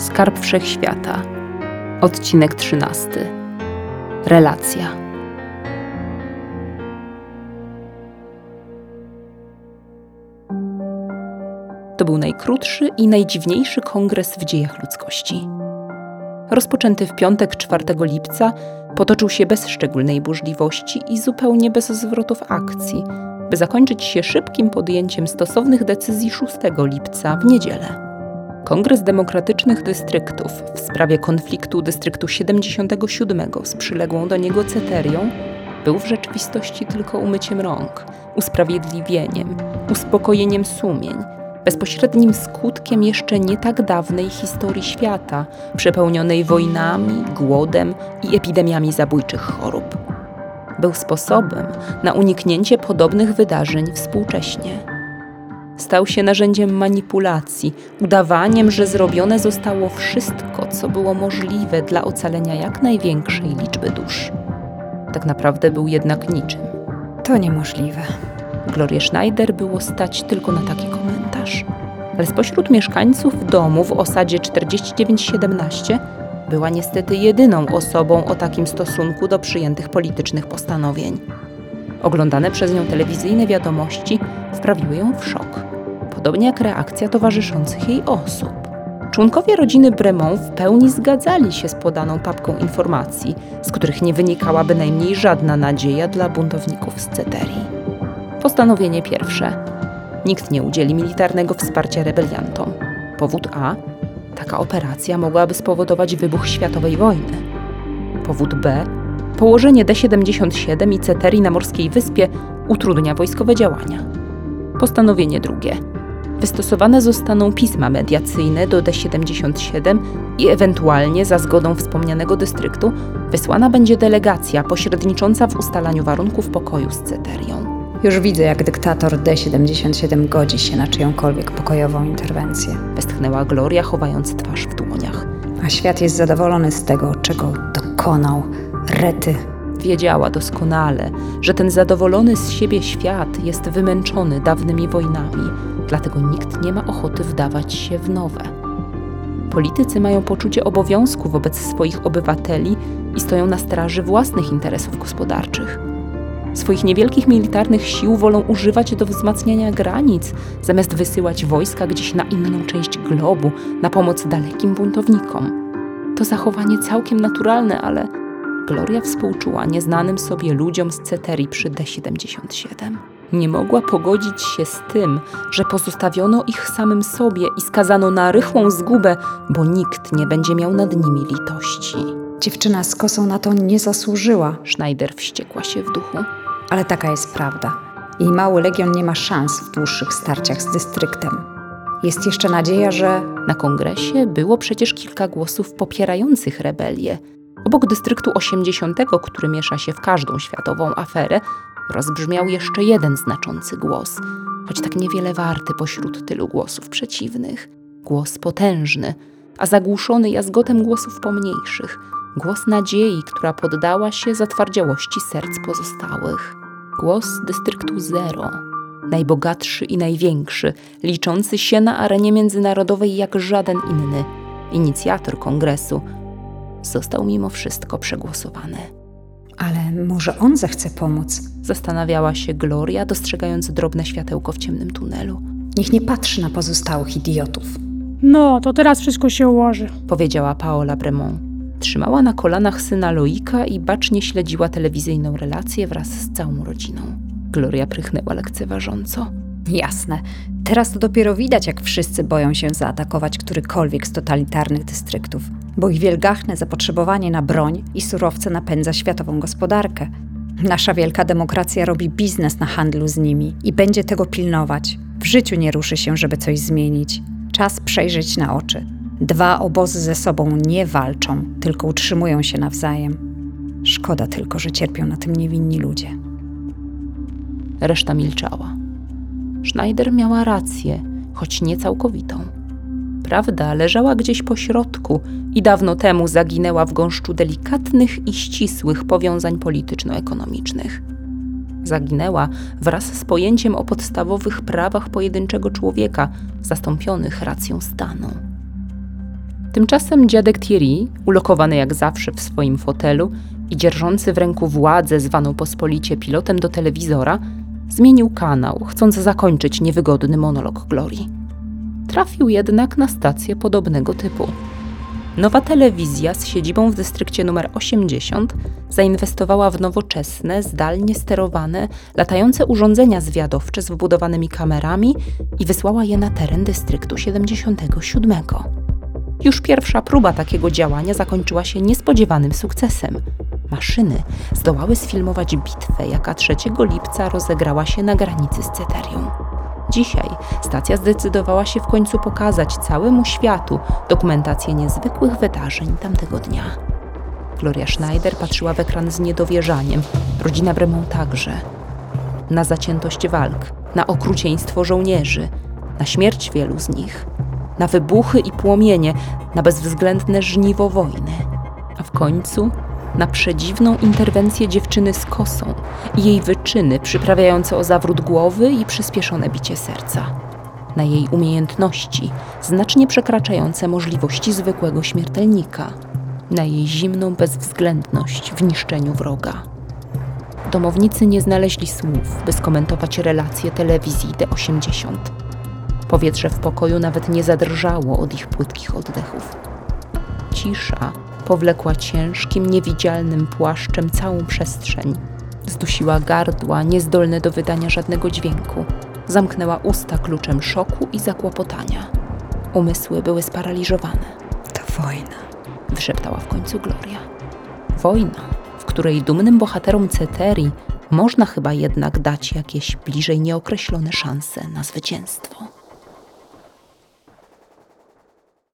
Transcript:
Skarb Wszechświata. Odcinek 13. Relacja. To był najkrótszy i najdziwniejszy kongres w dziejach ludzkości. Rozpoczęty w piątek 4 lipca, potoczył się bez szczególnej burzliwości i zupełnie bez zwrotów akcji, by zakończyć się szybkim podjęciem stosownych decyzji 6 lipca w niedzielę. Kongres Demokratycznych Dystryktów w sprawie konfliktu dystryktu 77 z przyległą do niego ceterią był w rzeczywistości tylko umyciem rąk, usprawiedliwieniem, uspokojeniem sumień, bezpośrednim skutkiem jeszcze nie tak dawnej historii świata, przepełnionej wojnami, głodem i epidemiami zabójczych chorób. Był sposobem na uniknięcie podobnych wydarzeń współcześnie stał się narzędziem manipulacji, udawaniem, że zrobione zostało wszystko, co było możliwe dla ocalenia jak największej liczby dusz. Tak naprawdę był jednak niczym. To niemożliwe. Glorię Schneider było stać tylko na taki komentarz. Ale spośród mieszkańców domu w osadzie 4917 była niestety jedyną osobą o takim stosunku do przyjętych politycznych postanowień. Oglądane przez nią telewizyjne wiadomości wprawiły ją w szok podobnie jak reakcja towarzyszących jej osób. Członkowie rodziny Bremont w pełni zgadzali się z podaną papką informacji, z których nie wynikała bynajmniej żadna nadzieja dla buntowników z Ceterii. Postanowienie pierwsze. Nikt nie udzieli militarnego wsparcia rebeliantom. Powód A. Taka operacja mogłaby spowodować wybuch światowej wojny. Powód B. Położenie D-77 i Ceterii na morskiej wyspie utrudnia wojskowe działania. Postanowienie drugie wystosowane zostaną pisma mediacyjne do D77 i ewentualnie za zgodą wspomnianego dystryktu wysłana będzie delegacja pośrednicząca w ustalaniu warunków pokoju z Ceterią. Już widzę, jak dyktator D77 godzi się na czyjąkolwiek pokojową interwencję. Westchnęła Gloria, chowając twarz w dłoniach. A świat jest zadowolony z tego, czego dokonał Rety. Wiedziała doskonale, że ten zadowolony z siebie świat jest wymęczony dawnymi wojnami dlatego nikt nie ma ochoty wdawać się w nowe. Politycy mają poczucie obowiązku wobec swoich obywateli i stoją na straży własnych interesów gospodarczych. Swoich niewielkich militarnych sił wolą używać do wzmacniania granic, zamiast wysyłać wojska gdzieś na inną część globu na pomoc dalekim buntownikom. To zachowanie całkiem naturalne, ale Gloria współczuła nieznanym sobie ludziom z Ceterii przy D77 nie mogła pogodzić się z tym, że pozostawiono ich samym sobie i skazano na rychłą zgubę, bo nikt nie będzie miał nad nimi litości. Dziewczyna z kosą na to nie zasłużyła. Schneider wściekła się w duchu. Ale taka jest prawda. Jej mały legion nie ma szans w dłuższych starciach z dystryktem. Jest jeszcze nadzieja, że. Na kongresie było przecież kilka głosów popierających rebelię. Obok dystryktu 80, który miesza się w każdą światową aferę, rozbrzmiał jeszcze jeden znaczący głos, choć tak niewiele warty pośród tylu głosów przeciwnych. Głos potężny, a zagłuszony jazgotem głosów pomniejszych. Głos nadziei, która poddała się zatwardziałości serc pozostałych. Głos dystryktu Zero, najbogatszy i największy, liczący się na arenie międzynarodowej jak żaden inny. Inicjator kongresu został mimo wszystko przegłosowany. Ale może on zechce pomóc? Zastanawiała się Gloria, dostrzegając drobne światełko w ciemnym tunelu. Niech nie patrzy na pozostałych idiotów. No, to teraz wszystko się ułoży. Powiedziała Paola Bremont. Trzymała na kolanach syna Loika i bacznie śledziła telewizyjną relację wraz z całą rodziną. Gloria prychnęła lekceważąco. Jasne. Teraz to dopiero widać, jak wszyscy boją się zaatakować którykolwiek z totalitarnych dystryktów, bo ich wielgachne zapotrzebowanie na broń i surowce napędza światową gospodarkę. Nasza wielka demokracja robi biznes na handlu z nimi i będzie tego pilnować. W życiu nie ruszy się, żeby coś zmienić. Czas przejrzeć na oczy. Dwa obozy ze sobą nie walczą, tylko utrzymują się nawzajem. Szkoda tylko, że cierpią na tym niewinni ludzie. Reszta milczała. Schneider miała rację, choć nie całkowitą. Prawda leżała gdzieś po środku i dawno temu zaginęła w gąszczu delikatnych i ścisłych powiązań polityczno-ekonomicznych. Zaginęła wraz z pojęciem o podstawowych prawach pojedynczego człowieka, zastąpionych racją stanu. Tymczasem dziadek Thierry, ulokowany jak zawsze w swoim fotelu i dzierżący w ręku władzę zwaną pospolicie pilotem do telewizora, zmienił kanał, chcąc zakończyć niewygodny monolog Glorii. Trafił jednak na stację podobnego typu. Nowa telewizja z siedzibą w dystrykcie numer 80 zainwestowała w nowoczesne, zdalnie sterowane, latające urządzenia zwiadowcze z wbudowanymi kamerami i wysłała je na teren dystryktu 77. Już pierwsza próba takiego działania zakończyła się niespodziewanym sukcesem. Maszyny zdołały sfilmować bitwę, jaka 3 lipca rozegrała się na granicy z Ceterią. Dzisiaj stacja zdecydowała się w końcu pokazać całemu światu dokumentację niezwykłych wydarzeń tamtego dnia. Gloria Schneider patrzyła w ekran z niedowierzaniem, rodzina Bremont także. Na zaciętość walk, na okrucieństwo żołnierzy, na śmierć wielu z nich, na wybuchy i płomienie, na bezwzględne żniwo wojny, a w końcu na przedziwną interwencję dziewczyny z kosą i jej wyczyny przyprawiające o zawrót głowy i przyspieszone bicie serca. Na jej umiejętności, znacznie przekraczające możliwości zwykłego śmiertelnika. Na jej zimną bezwzględność w niszczeniu wroga. Domownicy nie znaleźli słów, by skomentować relacje telewizji D80. Powietrze w pokoju nawet nie zadrżało od ich płytkich oddechów. Cisza powlekła ciężkim, niewidzialnym płaszczem całą przestrzeń. Zdusiła gardła, niezdolne do wydania żadnego dźwięku. Zamknęła usta kluczem szoku i zakłopotania. Umysły były sparaliżowane. To wojna. Wyszeptała w końcu Gloria. Wojna, w której dumnym bohaterom Ceterii można chyba jednak dać jakieś bliżej nieokreślone szanse na zwycięstwo.